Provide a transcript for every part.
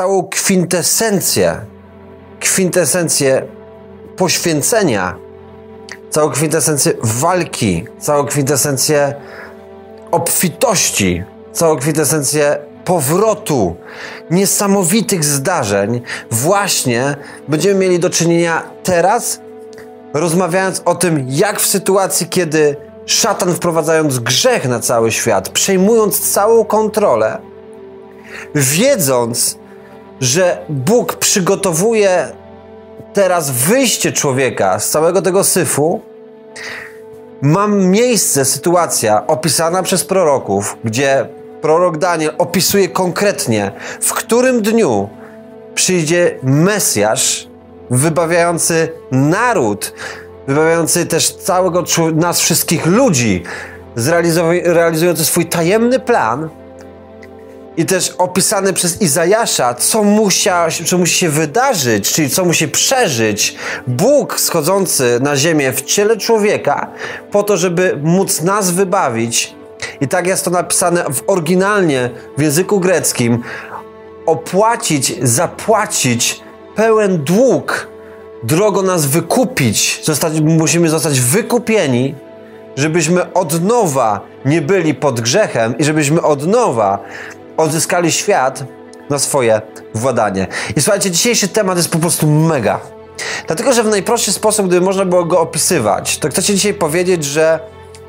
całą kwintesencję, kwintesencję poświęcenia, całą kwintesencję walki, całą kwintesencję obfitości, całą kwintesencję powrotu, niesamowitych zdarzeń, właśnie będziemy mieli do czynienia teraz, rozmawiając o tym, jak w sytuacji, kiedy szatan wprowadzając grzech na cały świat, przejmując całą kontrolę, wiedząc, że Bóg przygotowuje teraz wyjście człowieka z całego tego syfu, mam miejsce, sytuacja opisana przez proroków, gdzie prorok Daniel opisuje konkretnie, w którym dniu przyjdzie Mesjasz wybawiający naród, wybawiający też całego nas wszystkich ludzi, realizujący swój tajemny plan i też opisany przez Izajasza, co, musia, co musi się wydarzyć, czyli co musi przeżyć Bóg schodzący na ziemię w ciele człowieka, po to, żeby móc nas wybawić. I tak jest to napisane w oryginalnie w języku greckim. Opłacić, zapłacić pełen dług, drogo nas wykupić. Zostać, musimy zostać wykupieni, żebyśmy od nowa nie byli pod grzechem i żebyśmy od nowa odzyskali świat na swoje władanie. I słuchajcie, dzisiejszy temat jest po prostu mega. Dlatego, że w najprostszy sposób, gdyby można było go opisywać, to chcę dzisiaj powiedzieć, że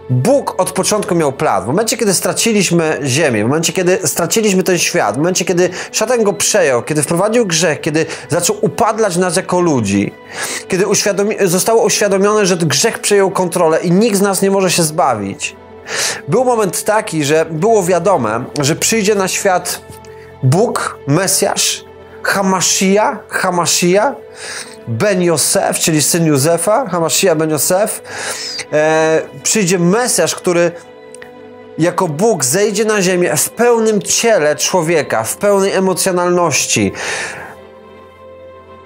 Bóg od początku miał plan. W momencie, kiedy straciliśmy ziemię, w momencie, kiedy straciliśmy ten świat, w momencie, kiedy szatan go przejął, kiedy wprowadził grzech, kiedy zaczął upadlać nas jako ludzi, kiedy uświadomi zostało uświadomione, że grzech przejął kontrolę i nikt z nas nie może się zbawić, był moment taki, że było wiadome, że przyjdzie na świat Bóg, Mesjasz, Hamashia, Hamashia, Ben Yosef, czyli syn Józefa, Hamashia Ben Yosef. E, przyjdzie Mesjasz, który jako Bóg zejdzie na ziemię w pełnym ciele człowieka, w pełnej emocjonalności,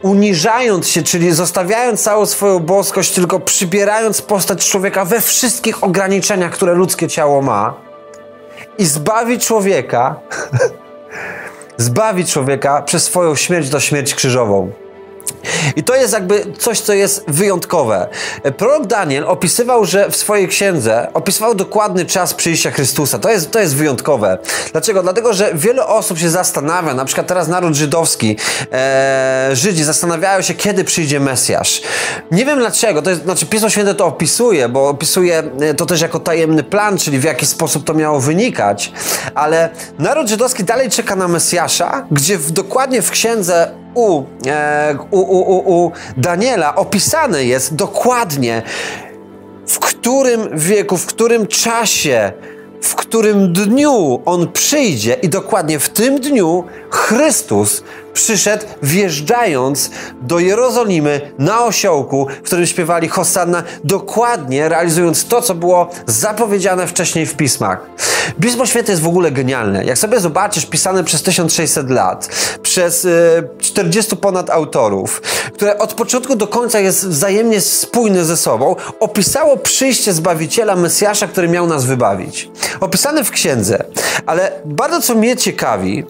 uniżając się, czyli zostawiając całą swoją boskość, tylko przybierając postać człowieka we wszystkich ograniczeniach, które ludzkie ciało ma i zbawi człowieka, zbawi człowieka przez swoją śmierć do śmierć krzyżową. I to jest jakby coś, co jest wyjątkowe. Prorok Daniel opisywał, że w swojej księdze opisywał dokładny czas przyjścia Chrystusa. To jest, to jest wyjątkowe. Dlaczego? Dlatego, że wiele osób się zastanawia, na przykład teraz naród żydowski, e, Żydzi zastanawiają się, kiedy przyjdzie Mesjasz. Nie wiem dlaczego, to jest, znaczy Pismo Święte to opisuje, bo opisuje e, to też jako tajemny plan, czyli w jaki sposób to miało wynikać, ale naród żydowski dalej czeka na Mesjasza, gdzie w, dokładnie w księdze u, e, u, u, u, Daniela opisane jest dokładnie, w którym wieku, w którym czasie, w którym dniu on przyjdzie, i dokładnie w tym dniu Chrystus przyszedł wjeżdżając do Jerozolimy na osiołku, w którym śpiewali Hosanna, dokładnie realizując to, co było zapowiedziane wcześniej w pismach. Pismo Święte jest w ogóle genialne. Jak sobie zobaczysz, pisane przez 1600 lat, przez y, 40 ponad autorów, które od początku do końca jest wzajemnie spójne ze sobą, opisało przyjście Zbawiciela, Mesjasza, który miał nas wybawić. Opisane w księdze. Ale bardzo co mnie ciekawi,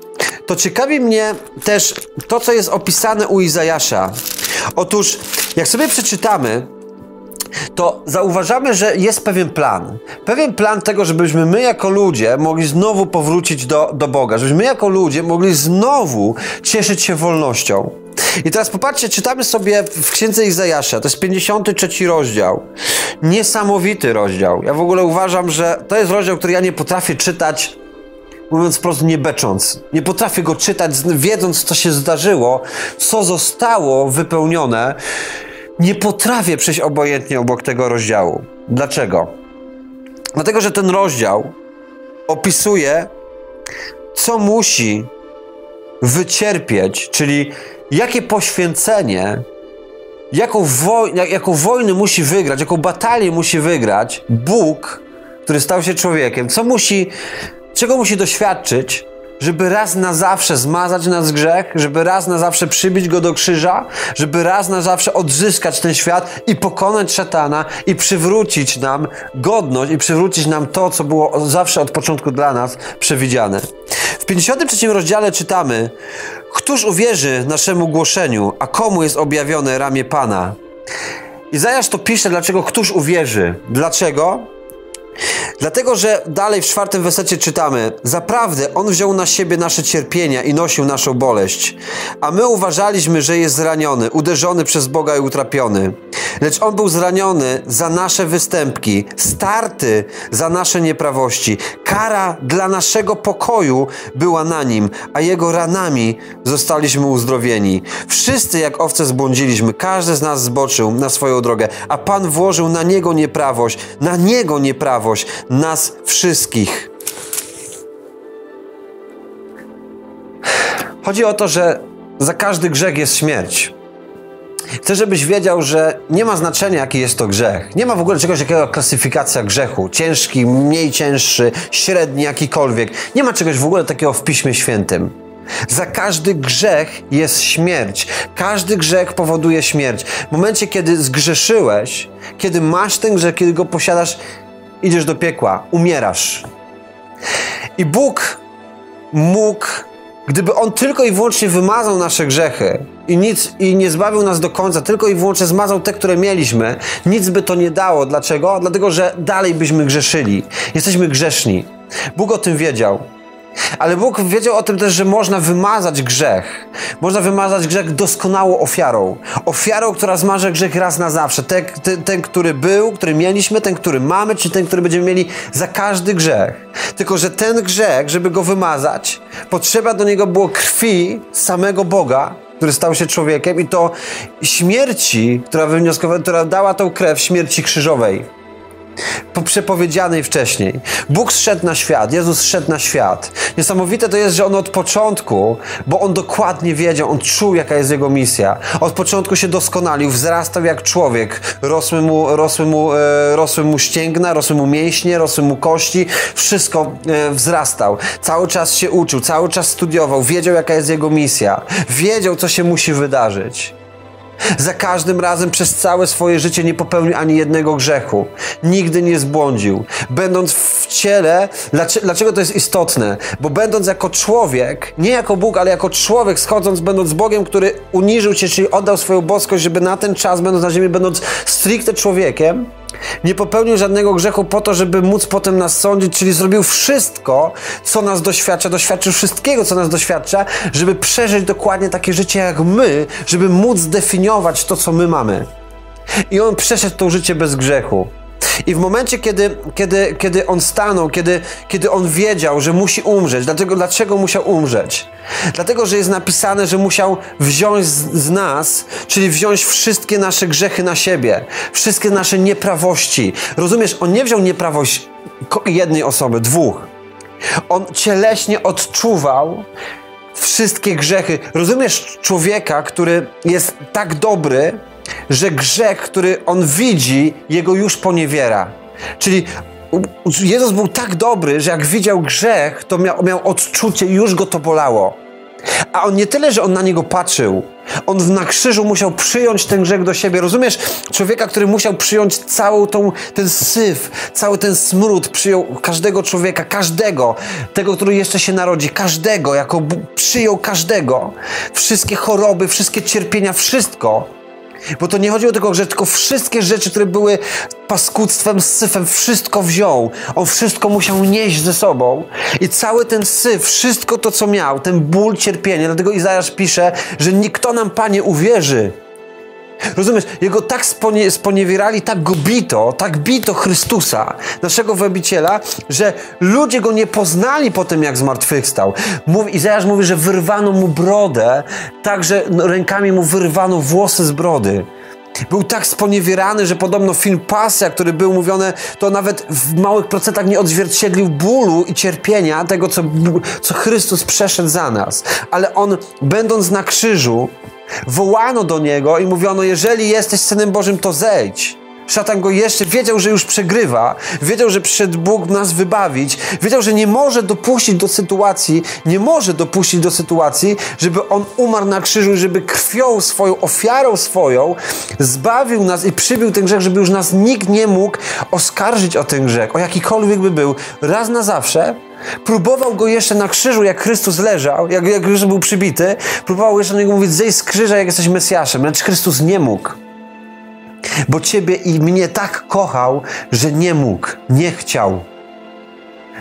to ciekawi mnie też to, co jest opisane u Izajasza. Otóż, jak sobie przeczytamy, to zauważamy, że jest pewien plan. Pewien plan tego, żebyśmy my jako ludzie mogli znowu powrócić do, do Boga, żebyśmy my jako ludzie mogli znowu cieszyć się wolnością. I teraz popatrzcie, czytamy sobie w księdze Izajasza, to jest 53 rozdział. Niesamowity rozdział. Ja w ogóle uważam, że to jest rozdział, który ja nie potrafię czytać mówiąc po prostu nie becząc. Nie potrafię go czytać, wiedząc, co się zdarzyło, co zostało wypełnione. Nie potrafię przejść obojętnie obok tego rozdziału. Dlaczego? Dlatego, że ten rozdział opisuje, co musi wycierpieć, czyli jakie poświęcenie, jaką, jaką wojnę musi wygrać, jaką batalię musi wygrać Bóg, który stał się człowiekiem, co musi Czego musi doświadczyć, żeby raz na zawsze zmazać nas grzech, żeby raz na zawsze przybić go do krzyża, żeby raz na zawsze odzyskać ten świat i pokonać szatana i przywrócić nam godność i przywrócić nam to, co było zawsze od początku dla nas przewidziane. W 53 rozdziale czytamy: Któż uwierzy naszemu głoszeniu, a komu jest objawione ramię Pana? Izajasz to pisze, dlaczego któż uwierzy? Dlaczego? Dlatego, że dalej w czwartym wersecie czytamy: Zaprawdę On wziął na siebie nasze cierpienia i nosił naszą boleść, a my uważaliśmy, że jest zraniony, uderzony przez Boga i utrapiony. Lecz On był zraniony za nasze występki, starty za nasze nieprawości. Kara dla naszego pokoju była na nim, a Jego ranami zostaliśmy uzdrowieni. Wszyscy jak owce zbłądziliśmy, każdy z nas zboczył na swoją drogę, a Pan włożył na Niego nieprawość, na Niego nieprawość, nas wszystkich. Chodzi o to, że za każdy grzech jest śmierć. Chcę, żebyś wiedział, że nie ma znaczenia, jaki jest to grzech. Nie ma w ogóle czegoś takiego klasyfikacja grzechu. Ciężki, mniej cięższy, średni, jakikolwiek. Nie ma czegoś w ogóle takiego w Piśmie Świętym. Za każdy grzech jest śmierć. Każdy grzech powoduje śmierć. W momencie, kiedy zgrzeszyłeś, kiedy masz ten grzech, kiedy go posiadasz, idziesz do piekła, umierasz. I Bóg mógł, gdyby On tylko i wyłącznie wymazał nasze grzechy i nic i nie zbawił nas do końca, tylko i wyłącznie zmazał te, które mieliśmy, nic by to nie dało. Dlaczego? Dlatego, że dalej byśmy grzeszyli. Jesteśmy grzeszni. Bóg o tym wiedział. Ale Bóg wiedział o tym też, że można wymazać grzech. Można wymazać grzech doskonałą ofiarą. Ofiarą, która zmaże grzech raz na zawsze. Ten, ten, ten, który był, który mieliśmy, ten, który mamy, czy ten, który będziemy mieli za każdy grzech. Tylko, że ten grzech, żeby go wymazać, potrzeba do niego było krwi samego Boga, który stał się człowiekiem i to śmierci, która która dała tą krew śmierci krzyżowej przepowiedzianej wcześniej. Bóg zszedł na świat, Jezus zszedł na świat. Niesamowite to jest, że On od początku, bo On dokładnie wiedział, On czuł, jaka jest Jego misja. Od początku się doskonalił, wzrastał jak człowiek. Rosły mu, rosły mu, e, rosły mu ścięgna, rosły mu mięśnie, rosły mu kości. Wszystko e, wzrastał. Cały czas się uczył, cały czas studiował, wiedział, jaka jest Jego misja. Wiedział, co się musi wydarzyć. Za każdym razem przez całe swoje życie nie popełnił ani jednego grzechu. Nigdy nie zbłądził. Będąc w ciele, dlaczego to jest istotne? Bo będąc jako człowiek, nie jako Bóg, ale jako człowiek, schodząc, będąc Bogiem, który uniżył cię, czyli oddał swoją boskość, żeby na ten czas, będąc na ziemi, będąc stricte człowiekiem, nie popełnił żadnego grzechu po to, żeby móc potem nas sądzić, czyli zrobił wszystko, co nas doświadcza, doświadczył wszystkiego, co nas doświadcza, żeby przeżyć dokładnie takie życie jak my, żeby móc zdefiniować to, co my mamy. I on przeszedł to życie bez grzechu. I w momencie, kiedy, kiedy, kiedy on stanął, kiedy, kiedy on wiedział, że musi umrzeć, dlaczego, dlaczego musiał umrzeć? Dlatego, że jest napisane, że musiał wziąć z, z nas, czyli wziąć wszystkie nasze grzechy na siebie, wszystkie nasze nieprawości. Rozumiesz, on nie wziął nieprawość jednej osoby, dwóch. On cieleśnie odczuwał wszystkie grzechy. Rozumiesz człowieka, który jest tak dobry, że grzech, który on widzi, jego już poniewiera. Czyli Jezus był tak dobry, że jak widział grzech, to miał, miał odczucie, już go to bolało. A on nie tyle, że on na niego patrzył, on na krzyżu musiał przyjąć ten grzech do siebie. Rozumiesz? Człowieka, który musiał przyjąć całą tą, ten syf, cały ten smród, przyjął każdego człowieka, każdego, tego, który jeszcze się narodzi, każdego, jako przyjął każdego. Wszystkie choroby, wszystkie cierpienia, wszystko bo to nie chodziło tylko o grzech, tylko wszystkie rzeczy, które były paskudztwem, syfem, wszystko wziął. On wszystko musiał nieść ze sobą. I cały ten syf, wszystko to, co miał, ten ból, cierpienie. Dlatego Izajasz pisze, że nikt nam, Panie, uwierzy. Rozumiesz? Jego tak sponie, sponiewierali, tak go bito, tak bito Chrystusa, naszego wybiciela, że ludzie go nie poznali po tym, jak zmartwychwstał. Mówi, Izajasz mówi, że wyrwano mu brodę, tak, że rękami mu wyrwano włosy z brody. Był tak sponiewierany, że podobno film Pasja, który był mówiony, to nawet w małych procentach nie odzwierciedlił bólu i cierpienia tego, co, co Chrystus przeszedł za nas. Ale on, będąc na krzyżu, Wołano do niego i mówiono: Jeżeli jesteś synem Bożym, to zejdź. Szatan go jeszcze wiedział, że już przegrywa, wiedział, że przyszedł Bóg nas wybawić, wiedział, że nie może dopuścić do sytuacji, nie może dopuścić do sytuacji, żeby on umarł na krzyżu, żeby krwią swoją, ofiarą swoją zbawił nas i przybił ten grzech, żeby już nas nikt nie mógł oskarżyć o ten grzech, o jakikolwiek by był, raz na zawsze Próbował go jeszcze na krzyżu, jak Chrystus leżał, jak, jak już był przybity, próbował jeszcze do niego mówić, zejdź z krzyża, jak jesteś Mesjaszem. Lecz Chrystus nie mógł. Bo ciebie i mnie tak kochał, że nie mógł, nie chciał.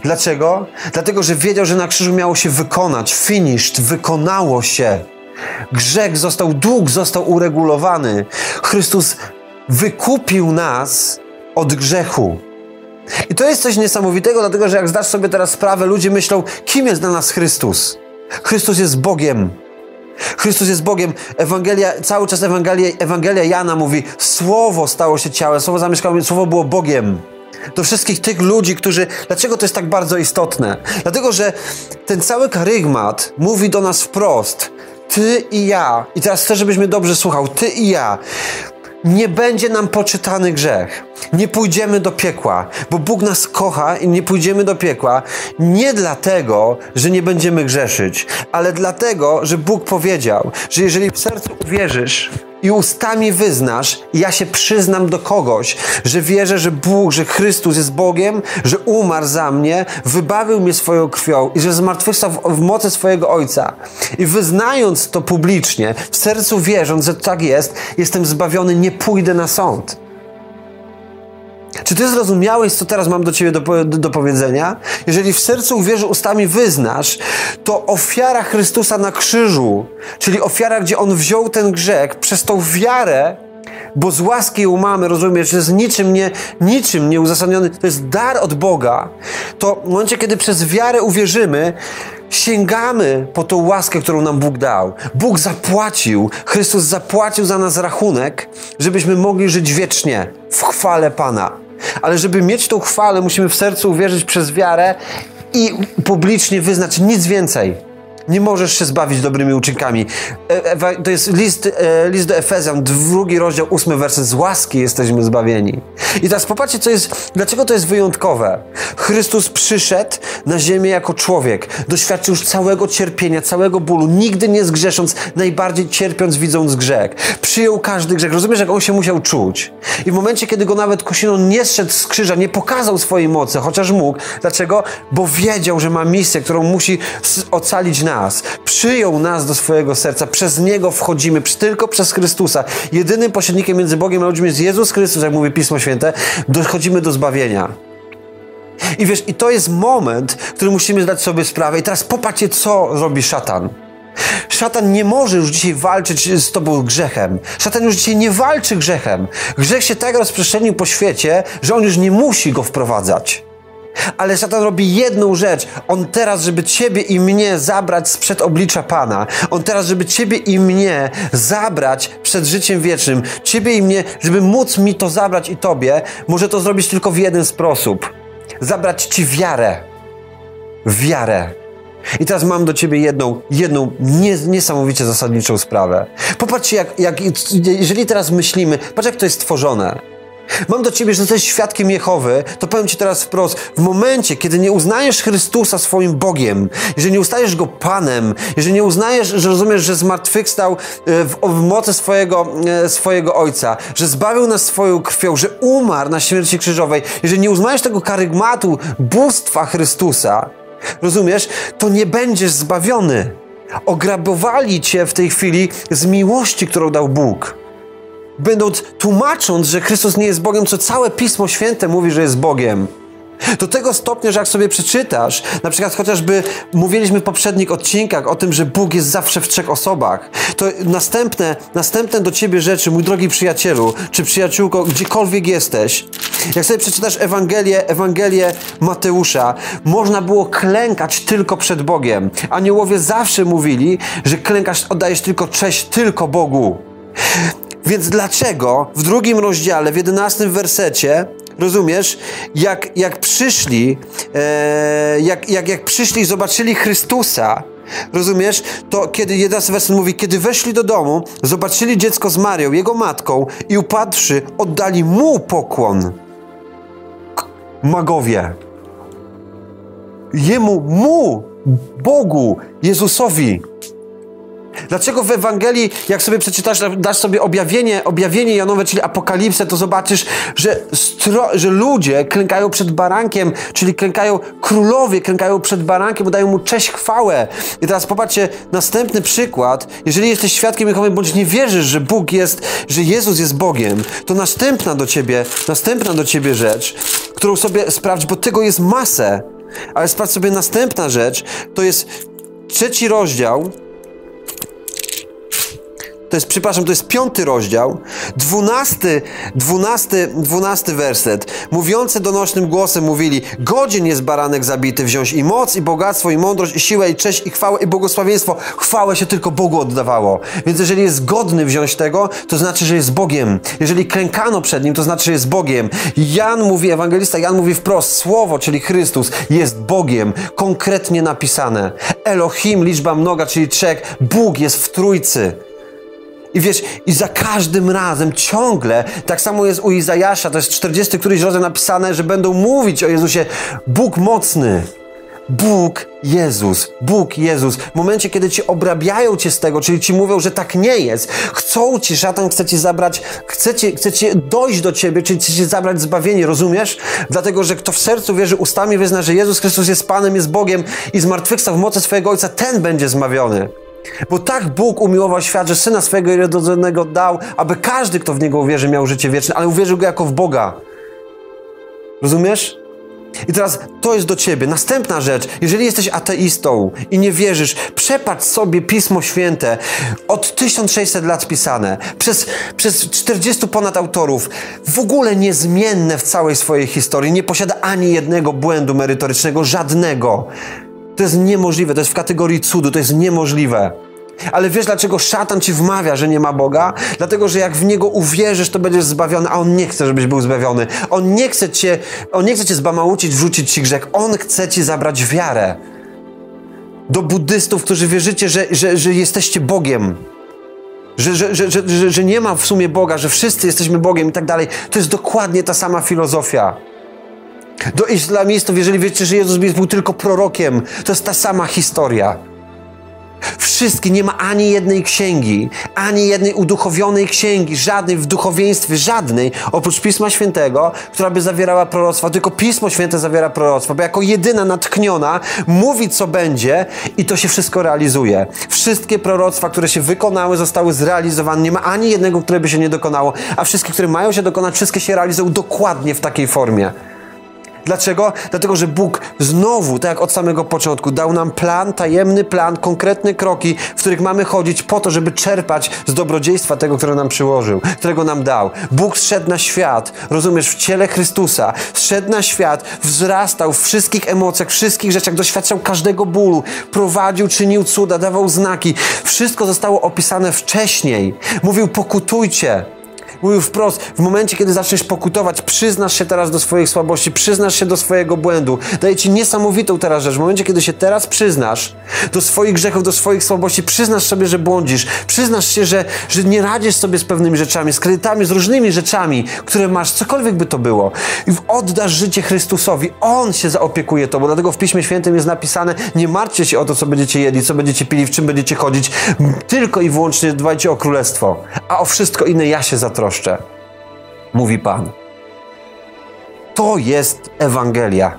Dlaczego? Dlatego, że wiedział, że na krzyżu miało się wykonać. Finished, wykonało się. Grzech został, dług został uregulowany. Chrystus wykupił nas od grzechu. I to jest coś niesamowitego, dlatego że jak zdasz sobie teraz sprawę, ludzie myślą, kim jest dla nas Chrystus? Chrystus jest Bogiem. Chrystus jest Bogiem. Ewangelia, cały czas Ewangelia, Ewangelia Jana mówi, Słowo stało się ciałem, Słowo zamieszkało, Słowo było Bogiem. Do wszystkich tych ludzi, którzy. Dlaczego to jest tak bardzo istotne? Dlatego, że ten cały karygmat mówi do nas wprost: Ty i ja. I teraz chcę, żebyś mnie dobrze słuchał. Ty i ja nie będzie nam poczytany grzech. Nie pójdziemy do piekła, bo Bóg nas kocha i nie pójdziemy do piekła nie dlatego, że nie będziemy grzeszyć, ale dlatego, że Bóg powiedział, że jeżeli w sercu uwierzysz, i ustami wyznasz, ja się przyznam do kogoś, że wierzę, że Bóg, że Chrystus jest Bogiem, że umarł za mnie, wybawił mnie swoją krwią i że zmartwychwstał w, w mocy swojego Ojca. I wyznając to publicznie, w sercu wierząc, że tak jest, jestem zbawiony, nie pójdę na sąd. Czy ty zrozumiałeś, co teraz mam do ciebie do, do, do, powiedzenia? Jeżeli w sercu uwierzysz, ustami wyznasz, to ofiara Chrystusa na krzyżu, czyli ofiara, gdzie On wziął ten grzech, przez tą wiarę, bo z łaski ją mamy, rozumiesz, że jest niczym nie, niczym nieuzasadniony, to jest dar od Boga, to w momencie, kiedy przez wiarę uwierzymy, sięgamy po tą łaskę, którą nam Bóg dał. Bóg zapłacił, Chrystus zapłacił za nas rachunek, żebyśmy mogli żyć wiecznie w chwale Pana. Ale żeby mieć tą chwałę, musimy w sercu uwierzyć przez wiarę i publicznie wyznać nic więcej. Nie możesz się zbawić dobrymi uczynkami. E, to jest list, e, list do Efezjan, drugi rozdział, ósmy werset. Z łaski jesteśmy zbawieni. I teraz popatrzcie, co jest, dlaczego to jest wyjątkowe. Chrystus przyszedł na ziemię jako człowiek. Doświadczył już całego cierpienia, całego bólu, nigdy nie zgrzesząc, najbardziej cierpiąc, widząc grzech. Przyjął każdy grzech. Rozumiesz, jak on się musiał czuć. I w momencie, kiedy go nawet kusino nie zszedł z krzyża, nie pokazał swojej mocy, chociaż mógł. Dlaczego? Bo wiedział, że ma misję, którą musi ocalić nas nas, przyjął nas do swojego serca, przez Niego wchodzimy, tylko przez Chrystusa. Jedynym pośrednikiem między Bogiem a ludźmi jest Jezus Chrystus, jak mówi Pismo Święte, dochodzimy do zbawienia. I wiesz, i to jest moment, w którym musimy zdać sobie sprawę. I teraz popatrzcie, co robi szatan. Szatan nie może już dzisiaj walczyć z tobą grzechem. Szatan już dzisiaj nie walczy grzechem. Grzech się tak rozprzestrzenił po świecie, że on już nie musi go wprowadzać. Ale szatan robi jedną rzecz. On teraz, żeby ciebie i mnie zabrać sprzed oblicza Pana. On teraz, żeby ciebie i mnie zabrać przed życiem wiecznym. Ciebie i mnie, żeby móc mi to zabrać i tobie, może to zrobić tylko w jeden sposób. Zabrać ci wiarę. Wiarę. I teraz mam do ciebie jedną, jedną niesamowicie zasadniczą sprawę. Popatrzcie, jak, jak, jeżeli teraz myślimy, patrz jak to jest stworzone. Mam do ciebie, że jesteś świadkiem Jehowy, to powiem ci teraz wprost, w momencie, kiedy nie uznajesz Chrystusa swoim Bogiem, jeżeli nie uznajesz Go Panem, jeżeli nie uznajesz, że rozumiesz, że zmartwychwstał e, w, w mocy swojego, e, swojego Ojca, że zbawił nas swoją krwią, że umarł na śmierci krzyżowej, jeżeli nie uznajesz tego karygmatu bóstwa Chrystusa, rozumiesz, to nie będziesz zbawiony. Ograbowali cię w tej chwili z miłości, którą dał Bóg będąc tłumacząc, że Chrystus nie jest Bogiem, co całe Pismo Święte mówi, że jest Bogiem. Do tego stopnia, że jak sobie przeczytasz, na przykład chociażby mówiliśmy w poprzednich odcinkach o tym, że Bóg jest zawsze w trzech osobach, to następne, następne do ciebie rzeczy, mój drogi przyjacielu, czy przyjaciółko, gdziekolwiek jesteś, jak sobie przeczytasz Ewangelię, Ewangelię Mateusza, można było klękać tylko przed Bogiem. Aniołowie zawsze mówili, że klękasz, oddajesz tylko cześć tylko Bogu. Więc dlaczego w drugim rozdziale, w jedenastym wersecie, rozumiesz, jak, jak przyszli, e, jak, jak, jak przyszli i zobaczyli Chrystusa, rozumiesz, to kiedy jedenasty werset mówi, kiedy weszli do domu, zobaczyli dziecko z Marią, jego matką i upadłszy, oddali mu pokłon. Magowie. Jemu, mu, Bogu, Jezusowi. Dlaczego w Ewangelii, jak sobie przeczytasz, dasz sobie objawienie, objawienie Janowe, czyli apokalipsę, to zobaczysz, że, stro, że ludzie klękają przed barankiem, czyli klękają królowie, klękają przed barankiem, dają mu cześć, chwałę. I teraz popatrzcie, następny przykład. Jeżeli jesteś świadkiem Jehowy, bądź nie wierzysz, że Bóg jest, że Jezus jest Bogiem, to następna do ciebie, następna do ciebie rzecz, którą sobie sprawdź, bo tego jest masę. Ale sprawdź sobie następna rzecz, to jest trzeci rozdział, to jest, przepraszam, to jest piąty rozdział, dwunasty, dwunasty, dwunasty werset. Mówiący donośnym głosem mówili, godzien jest baranek zabity wziąć i moc, i bogactwo, i mądrość, i siłę, i cześć, i chwałę, i błogosławieństwo. Chwałę się tylko Bogu oddawało. Więc jeżeli jest godny wziąć tego, to znaczy, że jest Bogiem. Jeżeli klękano przed Nim, to znaczy, że jest Bogiem. Jan mówi, ewangelista Jan mówi wprost, Słowo, czyli Chrystus, jest Bogiem. Konkretnie napisane. Elohim, liczba mnoga, czyli trzech. Bóg jest w Trójcy. I wiesz, i za każdym razem ciągle, tak samo jest u Izajasza, to jest 40 któryś rozdział napisane, że będą mówić o Jezusie, Bóg mocny. Bóg Jezus, Bóg Jezus. W momencie, kiedy ci obrabiają cię z tego, czyli ci mówią, że tak nie jest, chcą ci, szatan chce ci zabrać, chce, ci, chce ci dojść do ciebie, czyli chce ci zabrać zbawienie, rozumiesz? Dlatego, że kto w sercu wierzy, ustami wyzna, że Jezus Chrystus jest Panem, jest Bogiem i zmartwychwstał w mocy swojego Ojca, ten będzie zmawiony. Bo tak Bóg umiłował świat, że Syna swojego jednorodzonego dał, aby każdy, kto w Niego uwierzy, miał życie wieczne, ale uwierzył Go jako w Boga. Rozumiesz? I teraz to jest do ciebie. Następna rzecz, jeżeli jesteś ateistą i nie wierzysz, przepatrz sobie Pismo Święte, od 1600 lat pisane, przez, przez 40 ponad autorów, w ogóle niezmienne w całej swojej historii, nie posiada ani jednego błędu merytorycznego, żadnego. To jest niemożliwe, to jest w kategorii cudu, to jest niemożliwe. Ale wiesz, dlaczego szatan ci wmawia, że nie ma Boga? Dlatego, że jak w niego uwierzysz, to będziesz zbawiony, a on nie chce, żebyś był zbawiony. On nie chce cię, on nie chce cię zbamałucić, wrzucić ci grzech. On chce ci zabrać wiarę. Do buddystów, którzy wierzycie, że, że, że jesteście Bogiem. Że, że, że, że, że nie ma w sumie Boga, że wszyscy jesteśmy Bogiem i tak dalej. To jest dokładnie ta sama filozofia. Do islamistów, jeżeli wiecie, że Jezus był tylko prorokiem, to jest ta sama historia. Wszystkie, nie ma ani jednej księgi, ani jednej uduchowionej księgi, żadnej w duchowieństwie, żadnej, oprócz Pisma Świętego, która by zawierała proroctwa. Tylko Pismo Święte zawiera proroctwa, bo jako jedyna natkniona mówi, co będzie i to się wszystko realizuje. Wszystkie proroctwa, które się wykonały, zostały zrealizowane. Nie ma ani jednego, które by się nie dokonało, a wszystkie, które mają się dokonać, wszystkie się realizują dokładnie w takiej formie. Dlaczego? Dlatego, że Bóg znowu, tak jak od samego początku, dał nam plan, tajemny plan, konkretne kroki, w których mamy chodzić po to, żeby czerpać z dobrodziejstwa tego, które nam przyłożył, którego nam dał. Bóg zszedł na świat, rozumiesz, w ciele Chrystusa, zszedł na świat, wzrastał w wszystkich emocjach, wszystkich rzeczach, doświadczał każdego bólu, prowadził, czynił cuda, dawał znaki. Wszystko zostało opisane wcześniej. Mówił, pokutujcie. Mówił wprost, w momencie, kiedy zaczniesz pokutować, przyznasz się teraz do swoich słabości, przyznasz się do swojego błędu. Daje ci niesamowitą teraz rzecz. W momencie, kiedy się teraz przyznasz do swoich grzechów, do swoich słabości, przyznasz sobie, że błądzisz, przyznasz się, że, że nie radzisz sobie z pewnymi rzeczami, z kredytami, z różnymi rzeczami, które masz, cokolwiek by to było. I oddasz życie Chrystusowi. On się zaopiekuje tobą. Dlatego w Piśmie Świętym jest napisane, nie martwcie się o to, co będziecie jedli, co będziecie pili, w czym będziecie chodzić. Tylko i wyłącznie dbajcie o królestwo. A o wszystko inne ja się zatroszczę zazdroszczę, mówi Pan. To jest Ewangelia.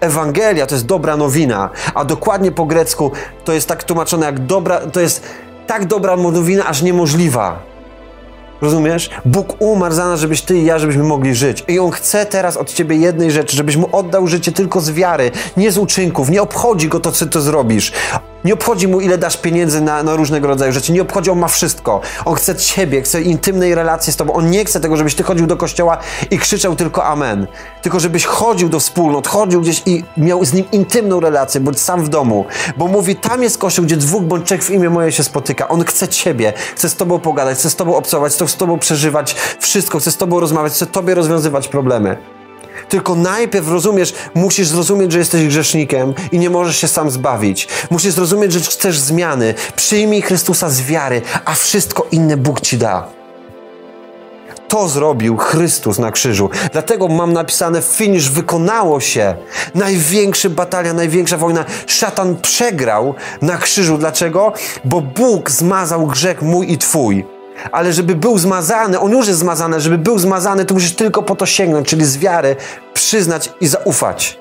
Ewangelia to jest dobra nowina, a dokładnie po grecku to jest tak tłumaczone jak dobra, to jest tak dobra nowina, aż niemożliwa. Rozumiesz? Bóg umarł za nas, żebyś ty i ja, żebyśmy mogli żyć. I On chce teraz od ciebie jednej rzeczy, żebyś mu oddał życie tylko z wiary, nie z uczynków. Nie obchodzi go to, co ty zrobisz. Nie obchodzi mu, ile dasz pieniędzy na, na, różnego rodzaju rzeczy. Nie obchodzi, on ma wszystko. On chce ciebie, chce intymnej relacji z tobą. On nie chce tego, żebyś ty chodził do kościoła i krzyczał tylko amen. Tylko żebyś chodził do wspólnot, chodził gdzieś i miał z nim intymną relację, bądź sam w domu. Bo mówi, tam jest kościół, gdzie dwóch bądź trzech w imię moje się spotyka. On chce ciebie, chce z tobą pogadać, chce z tobą obcować, z tobą przeżywać wszystko, chce z tobą rozmawiać, chce tobie rozwiązywać problemy. Tylko najpierw rozumiesz, musisz zrozumieć, że jesteś grzesznikiem i nie możesz się sam zbawić. Musisz zrozumieć, że chcesz zmiany. Przyjmij Chrystusa z wiary, a wszystko inne Bóg ci da. to zrobił Chrystus na krzyżu. Dlatego mam napisane finish, wykonało się. Największa batalia, największa wojna. Szatan przegrał na krzyżu. Dlaczego? Bo Bóg zmazał grzech mój i twój. Ale żeby był zmazany, on już jest zmazany, żeby był zmazany, to musisz tylko po to sięgnąć, czyli z wiary przyznać i zaufać.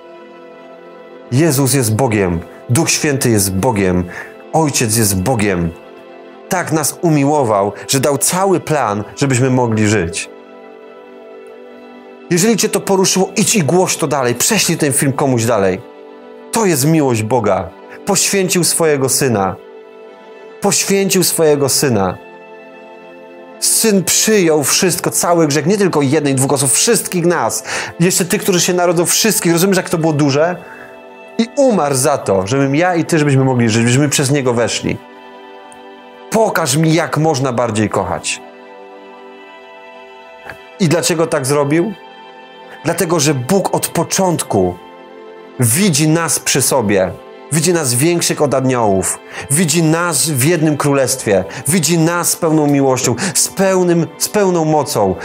Jezus jest Bogiem, Duch Święty jest Bogiem, Ojciec jest Bogiem. Tak nas umiłował, że dał cały plan, żebyśmy mogli żyć. Jeżeli Cię to poruszyło, idź i głoś to dalej, prześlij ten film komuś dalej. To jest miłość Boga. Poświęcił swojego syna. Poświęcił swojego syna. Syn przyjął wszystko, cały grzech, nie tylko jednej, dwóch osób, wszystkich nas. Jeszcze tych, którzy się narodzą, wszystkich. Rozumiesz, jak to było duże? I umarł za to, żebym ja i ty, żebyśmy mogli żyć, żebyśmy przez niego weszli. Pokaż mi, jak można bardziej kochać. I dlaczego tak zrobił? Dlatego, że Bóg od początku widzi nas przy sobie. Widzi nas większych od aniołów. Widzi nas w jednym królestwie. Widzi nas z pełną miłością, z, pełnym, z pełną mocą.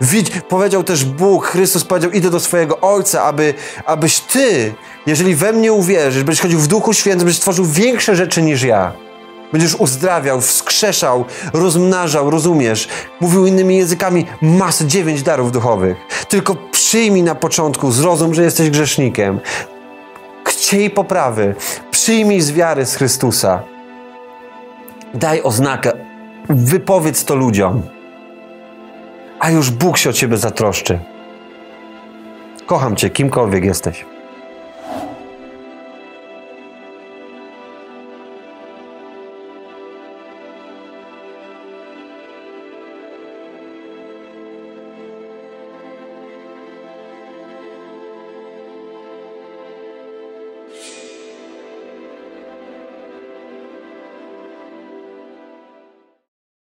Widź, powiedział też Bóg, Chrystus powiedział, idę do swojego Ojca, aby, abyś Ty, jeżeli we mnie uwierzysz, będziesz chodził w Duchu Świętym, będziesz tworzył większe rzeczy niż ja. Będziesz uzdrawiał, wskrzeszał, rozmnażał, rozumiesz? Mówił innymi językami, masę dziewięć darów duchowych. Tylko przyjmij na początku, zrozum, że jesteś grzesznikiem. Chciej poprawy. Przyjmij z wiary z Chrystusa. Daj oznakę. Wypowiedz to ludziom. A już Bóg się o ciebie zatroszczy. Kocham cię, kimkolwiek jesteś.